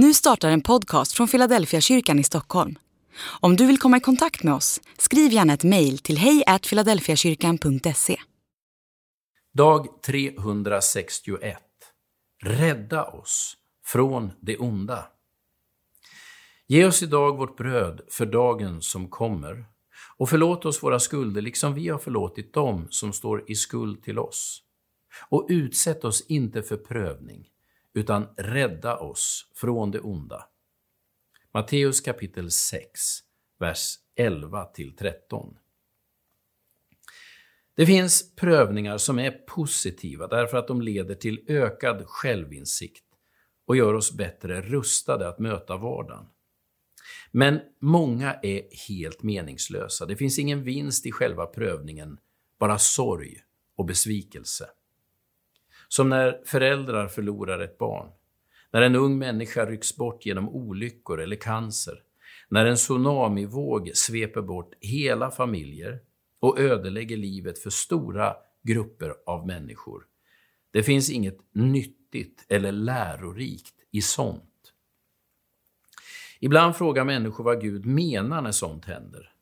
Nu startar en podcast från Philadelphia kyrkan i Stockholm. Om du vill komma i kontakt med oss, skriv gärna ett mejl till hejfiladelfiakyrkan.se. Dag 361. Rädda oss från det onda. Ge oss idag vårt bröd för dagen som kommer och förlåt oss våra skulder liksom vi har förlåtit dem som står i skuld till oss. Och utsätt oss inte för prövning, utan rädda oss från det onda. Matteus kapitel 6, vers 11-13. Det finns prövningar som är positiva därför att de leder till ökad självinsikt och gör oss bättre rustade att möta vardagen. Men många är helt meningslösa. Det finns ingen vinst i själva prövningen, bara sorg och besvikelse. Som när föräldrar förlorar ett barn, när en ung människa rycks bort genom olyckor eller cancer, när en tsunamivåg sveper bort hela familjer och ödelägger livet för stora grupper av människor. Det finns inget nyttigt eller lärorikt i sånt. Ibland frågar människor vad Gud menar när sånt händer.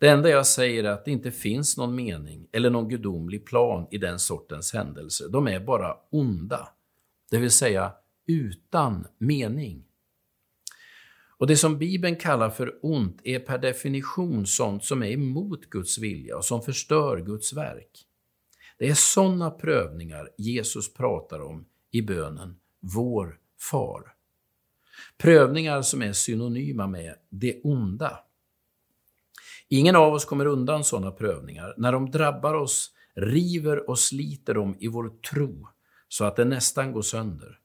Det enda jag säger är att det inte finns någon mening eller någon gudomlig plan i den sortens händelser. De är bara onda, det vill säga utan mening. Och det som Bibeln kallar för ont är per definition sånt som är emot Guds vilja och som förstör Guds verk. Det är sådana prövningar Jesus pratar om i bönen Vår Far. Prövningar som är synonyma med det onda. Ingen av oss kommer undan sådana prövningar. När de drabbar oss river och sliter de i vår tro så att den nästan går sönder.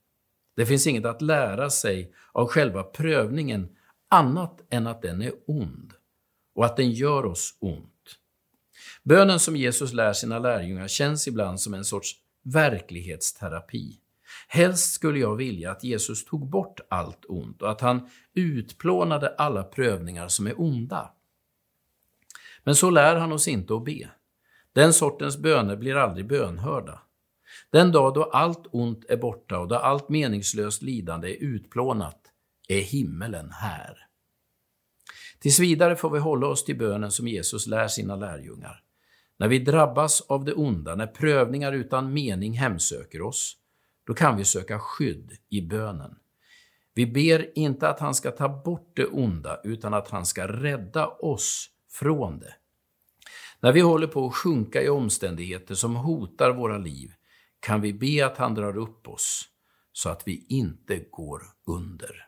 Det finns inget att lära sig av själva prövningen annat än att den är ond och att den gör oss ont. Bönen som Jesus lär sina lärjungar känns ibland som en sorts verklighetsterapi. Helst skulle jag vilja att Jesus tog bort allt ont och att han utplånade alla prövningar som är onda. Men så lär han oss inte att be. Den sortens böner blir aldrig bönhörda. Den dag då allt ont är borta och då allt meningslöst lidande är utplånat är himmelen här. Tills vidare får vi hålla oss till bönen som Jesus lär sina lärjungar. När vi drabbas av det onda, när prövningar utan mening hemsöker oss, då kan vi söka skydd i bönen. Vi ber inte att han ska ta bort det onda, utan att han ska rädda oss från det. När vi håller på att sjunka i omständigheter som hotar våra liv, kan vi be att han drar upp oss, så att vi inte går under.